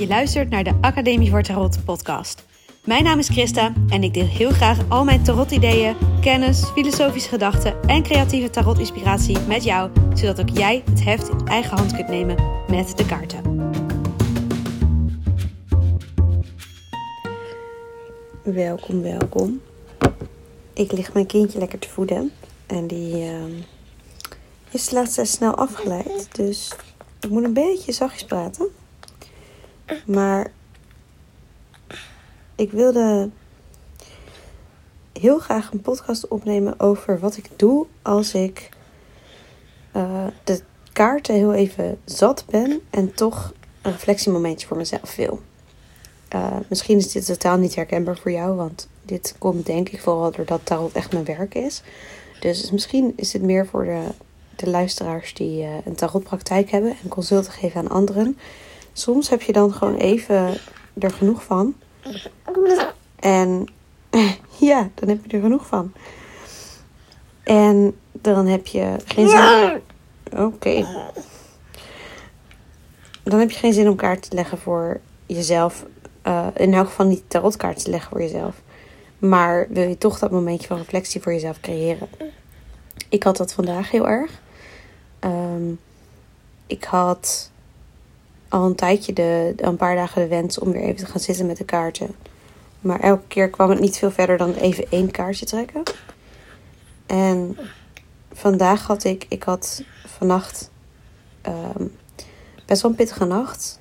Je luistert naar de Academie voor Tarot podcast. Mijn naam is Christa en ik deel heel graag al mijn tarot-ideeën, kennis, filosofische gedachten en creatieve tarot-inspiratie met jou, zodat ook jij het heft in eigen hand kunt nemen met de kaarten. Welkom, welkom. Ik lig mijn kindje lekker te voeden en die uh, is laatst snel afgeleid, dus ik moet een beetje zachtjes praten. Maar ik wilde heel graag een podcast opnemen over wat ik doe als ik uh, de kaarten heel even zat ben en toch een reflectiemomentje voor mezelf wil. Uh, misschien is dit totaal niet herkenbaar voor jou, want dit komt denk ik vooral doordat tarot echt mijn werk is. Dus misschien is het meer voor de, de luisteraars die uh, een tarotpraktijk hebben en consulten geven aan anderen soms heb je dan gewoon even er genoeg van. En ja, dan heb je er genoeg van. En dan heb je geen zin. Oké. Dan heb je geen zin om kaart te leggen voor jezelf. Uh, in elk geval niet tarotkaart te leggen voor jezelf. Maar wil je toch dat momentje van reflectie voor jezelf creëren? Ik had dat vandaag heel erg. Um, ik had al een tijdje, de, een paar dagen de wens om weer even te gaan zitten met de kaarten. Maar elke keer kwam het niet veel verder dan even één kaartje trekken. En vandaag had ik, ik had vannacht um, best wel een pittige nacht.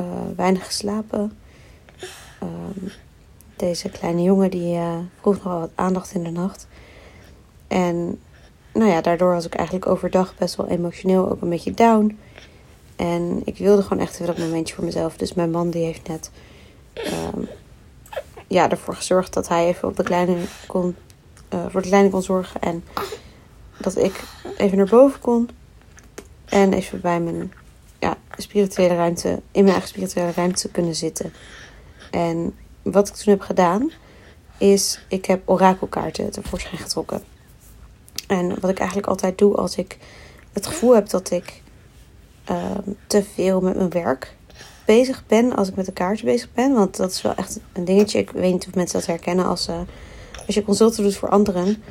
Uh, weinig geslapen. Um, deze kleine jongen die uh, vroeg nogal wat aandacht in de nacht. En nou ja, daardoor was ik eigenlijk overdag best wel emotioneel ook een beetje down. En ik wilde gewoon echt even dat momentje voor mezelf. Dus mijn man die heeft net um, ja, ervoor gezorgd dat hij even op de kleine kon, uh, voor de kleine kon zorgen. En dat ik even naar boven kon. En even bij mijn ja, spirituele ruimte, in mijn eigen spirituele ruimte kunnen zitten. En wat ik toen heb gedaan, is ik heb orakelkaarten tevoorschijn getrokken. En wat ik eigenlijk altijd doe als ik het gevoel heb dat ik uh, te veel met mijn werk bezig ben als ik met de kaarten bezig ben. Want dat is wel echt een dingetje. Ik weet niet of mensen dat herkennen als, uh, als je consulten doet voor anderen.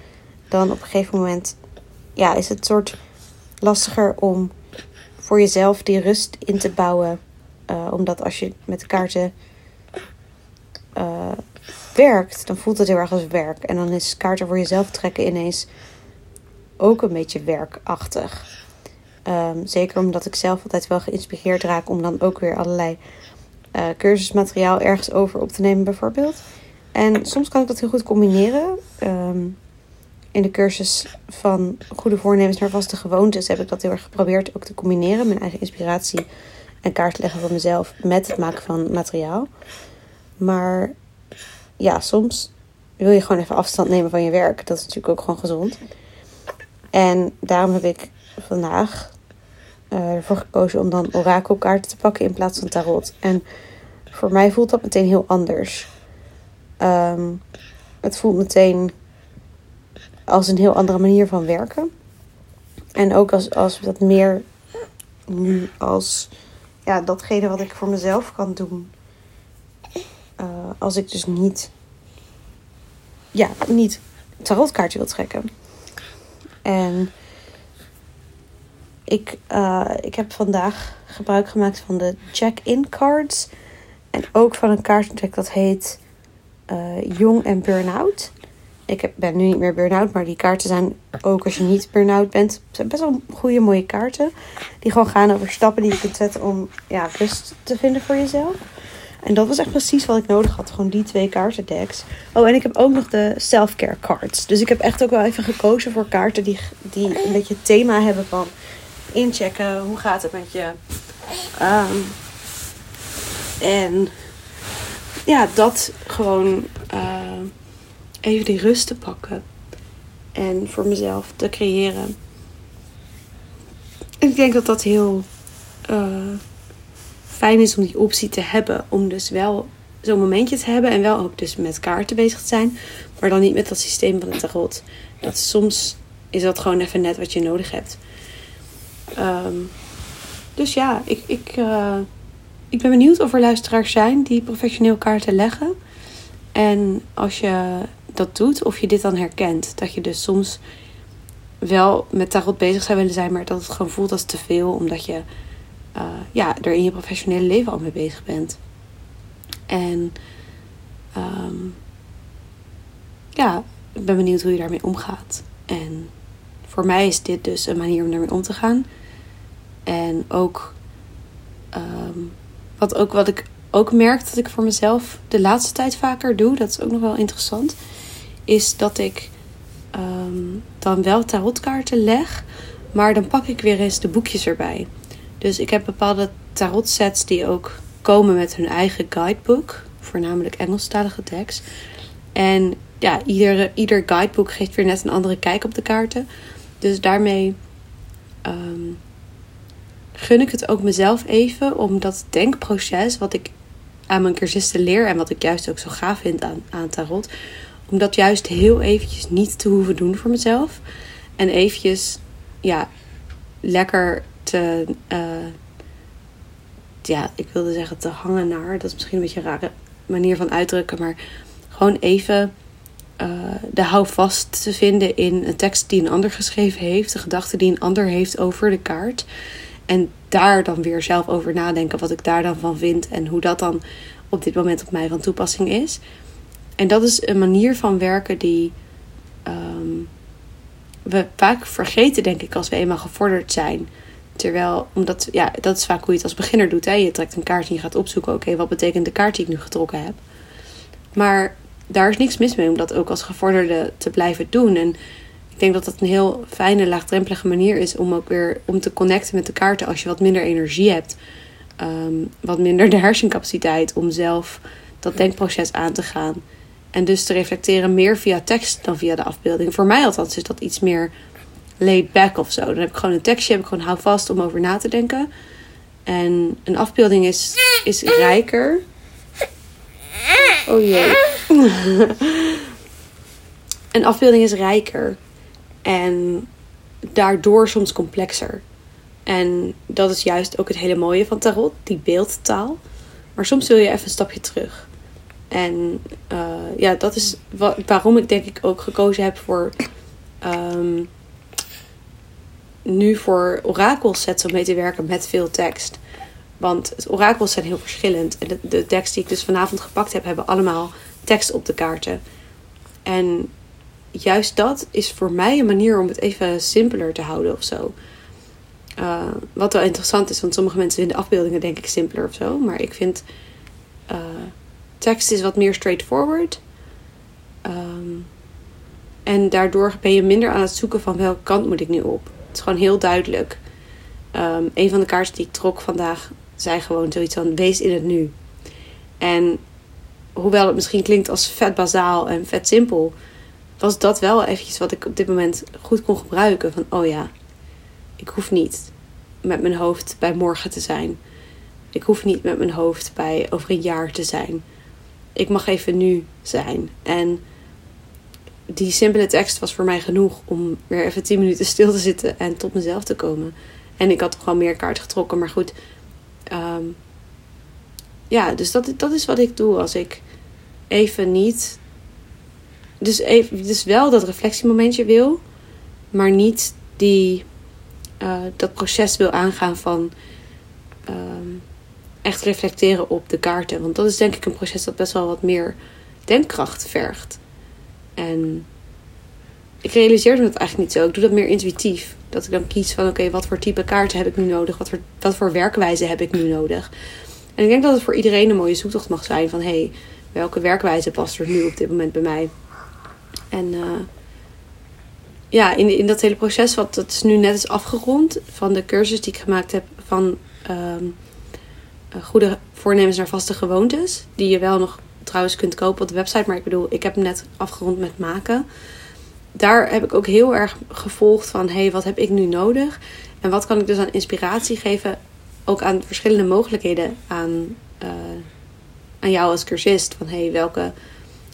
Dan op een gegeven moment ja, is het soort lastiger om voor jezelf die rust in te bouwen. Uh, omdat als je met de kaarten uh, werkt, dan voelt het heel erg als werk. En dan is kaarten voor jezelf trekken ineens ook een beetje werkachtig. Um, zeker omdat ik zelf altijd wel geïnspireerd raak om dan ook weer allerlei uh, cursusmateriaal ergens over op te nemen, bijvoorbeeld. En soms kan ik dat heel goed combineren. Um, in de cursus van goede voornemens naar vaste gewoontes heb ik dat heel erg geprobeerd ook te combineren. Mijn eigen inspiratie en kaart leggen voor mezelf met het maken van materiaal. Maar ja, soms wil je gewoon even afstand nemen van je werk. Dat is natuurlijk ook gewoon gezond. En daarom heb ik vandaag uh, ervoor gekozen om dan orakelkaarten te pakken in plaats van tarot. En voor mij voelt dat meteen heel anders. Um, het voelt meteen als een heel andere manier van werken. En ook als, als dat meer nu als ja, datgene wat ik voor mezelf kan doen. Uh, als ik dus niet, ja, niet tarotkaartje wil trekken. En ik, uh, ik heb vandaag gebruik gemaakt van de check-in cards. En ook van een kaartendek dat heet uh, Jong en Burn-out. Ik ben nu niet meer burn-out, maar die kaarten zijn ook als je niet burn-out bent. zijn best wel goede, mooie kaarten. Die gewoon gaan over stappen die je kunt zetten om ja, rust te vinden voor jezelf. En dat was echt precies wat ik nodig had. Gewoon die twee kaartendecks. Oh, en ik heb ook nog de self-care cards. Dus ik heb echt ook wel even gekozen voor kaarten die, die een beetje het thema hebben van inchecken. Hoe gaat het met je? Um, en ja, dat gewoon uh, even die rust te pakken. En voor mezelf te creëren. En ik denk dat dat heel uh, fijn is om die optie te hebben. Om dus wel zo'n momentje te hebben. En wel ook dus met kaarten bezig te zijn. Maar dan niet met dat systeem van het tarot. Dat soms is dat gewoon even net wat je nodig hebt. Um, dus ja, ik, ik, uh, ik ben benieuwd of er luisteraars zijn die professioneel kaarten leggen. En als je dat doet, of je dit dan herkent. Dat je dus soms wel met tarot bezig zou willen zijn, maar dat het gewoon voelt als te veel, omdat je uh, ja, er in je professionele leven al mee bezig bent. En um, ja, ik ben benieuwd hoe je daarmee omgaat. En voor mij is dit dus een manier om daarmee om te gaan. En ook, um, wat, ook wat ik ook merk dat ik voor mezelf de laatste tijd vaker doe, dat is ook nog wel interessant, is dat ik um, dan wel tarotkaarten leg, maar dan pak ik weer eens de boekjes erbij. Dus ik heb bepaalde tarotsets die ook komen met hun eigen guidebook, voornamelijk Engelstalige tekst. En ja, ieder, ieder guidebook geeft weer net een andere kijk op de kaarten. Dus daarmee um, gun ik het ook mezelf even om dat denkproces, wat ik aan mijn cursisten leer en wat ik juist ook zo gaaf vind aan, aan tarot, om dat juist heel eventjes niet te hoeven doen voor mezelf. En eventjes, ja, lekker te, uh, ja, ik wilde zeggen te hangen naar. Dat is misschien een beetje een rare manier van uitdrukken, maar gewoon even uh, de houvast te vinden in een tekst die een ander geschreven heeft, de gedachte die een ander heeft over de kaart. En daar dan weer zelf over nadenken wat ik daar dan van vind en hoe dat dan op dit moment op mij van toepassing is. En dat is een manier van werken die um, we vaak vergeten, denk ik, als we eenmaal gevorderd zijn. Terwijl, omdat, ja, dat is vaak hoe je het als beginner doet. Hè? Je trekt een kaart en je gaat opzoeken, oké, wat betekent de kaart die ik nu getrokken heb? Maar daar is niks mis mee om dat ook als gevorderde te blijven doen. En ik denk dat dat een heel fijne, laagdrempelige manier is om ook weer om te connecten met de kaarten als je wat minder energie hebt. Um, wat minder de hersencapaciteit om zelf dat denkproces aan te gaan. En dus te reflecteren meer via tekst dan via de afbeelding. Voor mij althans is dat iets meer laid back of zo. Dan heb ik gewoon een tekstje, heb ik gewoon hou vast om over na te denken. En een afbeelding is, is rijker. Oh jee. een afbeelding is rijker. En daardoor soms complexer. En dat is juist ook het hele mooie van tarot, die beeldtaal. Maar soms wil je even een stapje terug. En uh, ja, dat is waarom ik denk ik ook gekozen heb voor um, nu voor orakelsets om mee te werken met veel tekst. Want orakels zijn heel verschillend. En de, de tekst die ik dus vanavond gepakt heb, hebben allemaal tekst op de kaarten. En juist dat is voor mij een manier om het even simpeler te houden of zo. Uh, wat wel interessant is, want sommige mensen vinden afbeeldingen denk ik simpeler of zo. Maar ik vind uh, tekst is wat meer straightforward. Um, en daardoor ben je minder aan het zoeken van welke kant moet ik nu op. Het is gewoon heel duidelijk. Um, een van de kaarten die ik trok vandaag zei gewoon zoiets van wees in het nu. En hoewel het misschien klinkt als vet bazaal en vet simpel, was dat wel eventjes wat ik op dit moment goed kon gebruiken. Van oh ja, ik hoef niet met mijn hoofd bij morgen te zijn. Ik hoef niet met mijn hoofd bij over een jaar te zijn ik mag even nu zijn. En die simpele tekst was voor mij genoeg om weer even 10 minuten stil te zitten en tot mezelf te komen. En ik had gewoon meer kaart getrokken, maar goed. Um, ja, dus dat, dat is wat ik doe als ik even niet. Dus, even, dus wel dat reflectiemomentje wil, maar niet die, uh, dat proces wil aangaan van. Um, echt reflecteren op de kaarten. Want dat is denk ik een proces dat best wel wat meer denkkracht vergt. En ik realiseer me dat eigenlijk niet zo. Ik doe dat meer intuïtief. Dat ik dan kies van oké, wat voor type kaarten heb ik nu nodig? Wat voor, wat voor werkwijze heb ik nu nodig? En ik denk dat het voor iedereen een mooie zoektocht mag zijn van hé, hey, welke werkwijze past er nu op dit moment bij mij? En uh, ja, in, in dat hele proces, wat dat is nu net is afgerond van de cursus die ik gemaakt heb van um, eh, goede voornemens naar vaste gewoontes. Die je wel nog trouwens kunt kopen op de website. Maar ik bedoel, ik heb hem net afgerond met maken. Daar heb ik ook heel erg gevolgd van: hé, hey, wat heb ik nu nodig? En wat kan ik dus aan inspiratie geven? Ook aan verschillende mogelijkheden aan, uh, aan jou als cursist. Van hé, hey, welke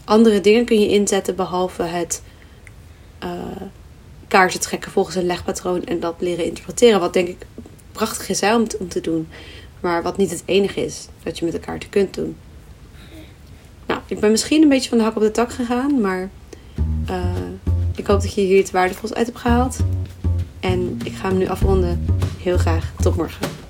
andere dingen kun je inzetten behalve het uh, kaarten trekken volgens een legpatroon en dat leren interpreteren. Wat denk ik prachtig is hè, om, te doen. Maar wat niet het enige is dat je met elkaar te kunt doen. Nou, ik ben misschien een beetje van de hak op de tak gegaan, maar uh, ik hoop dat je hier iets waardevols uit hebt gehaald. En ik ga hem nu afronden. Heel graag tot morgen.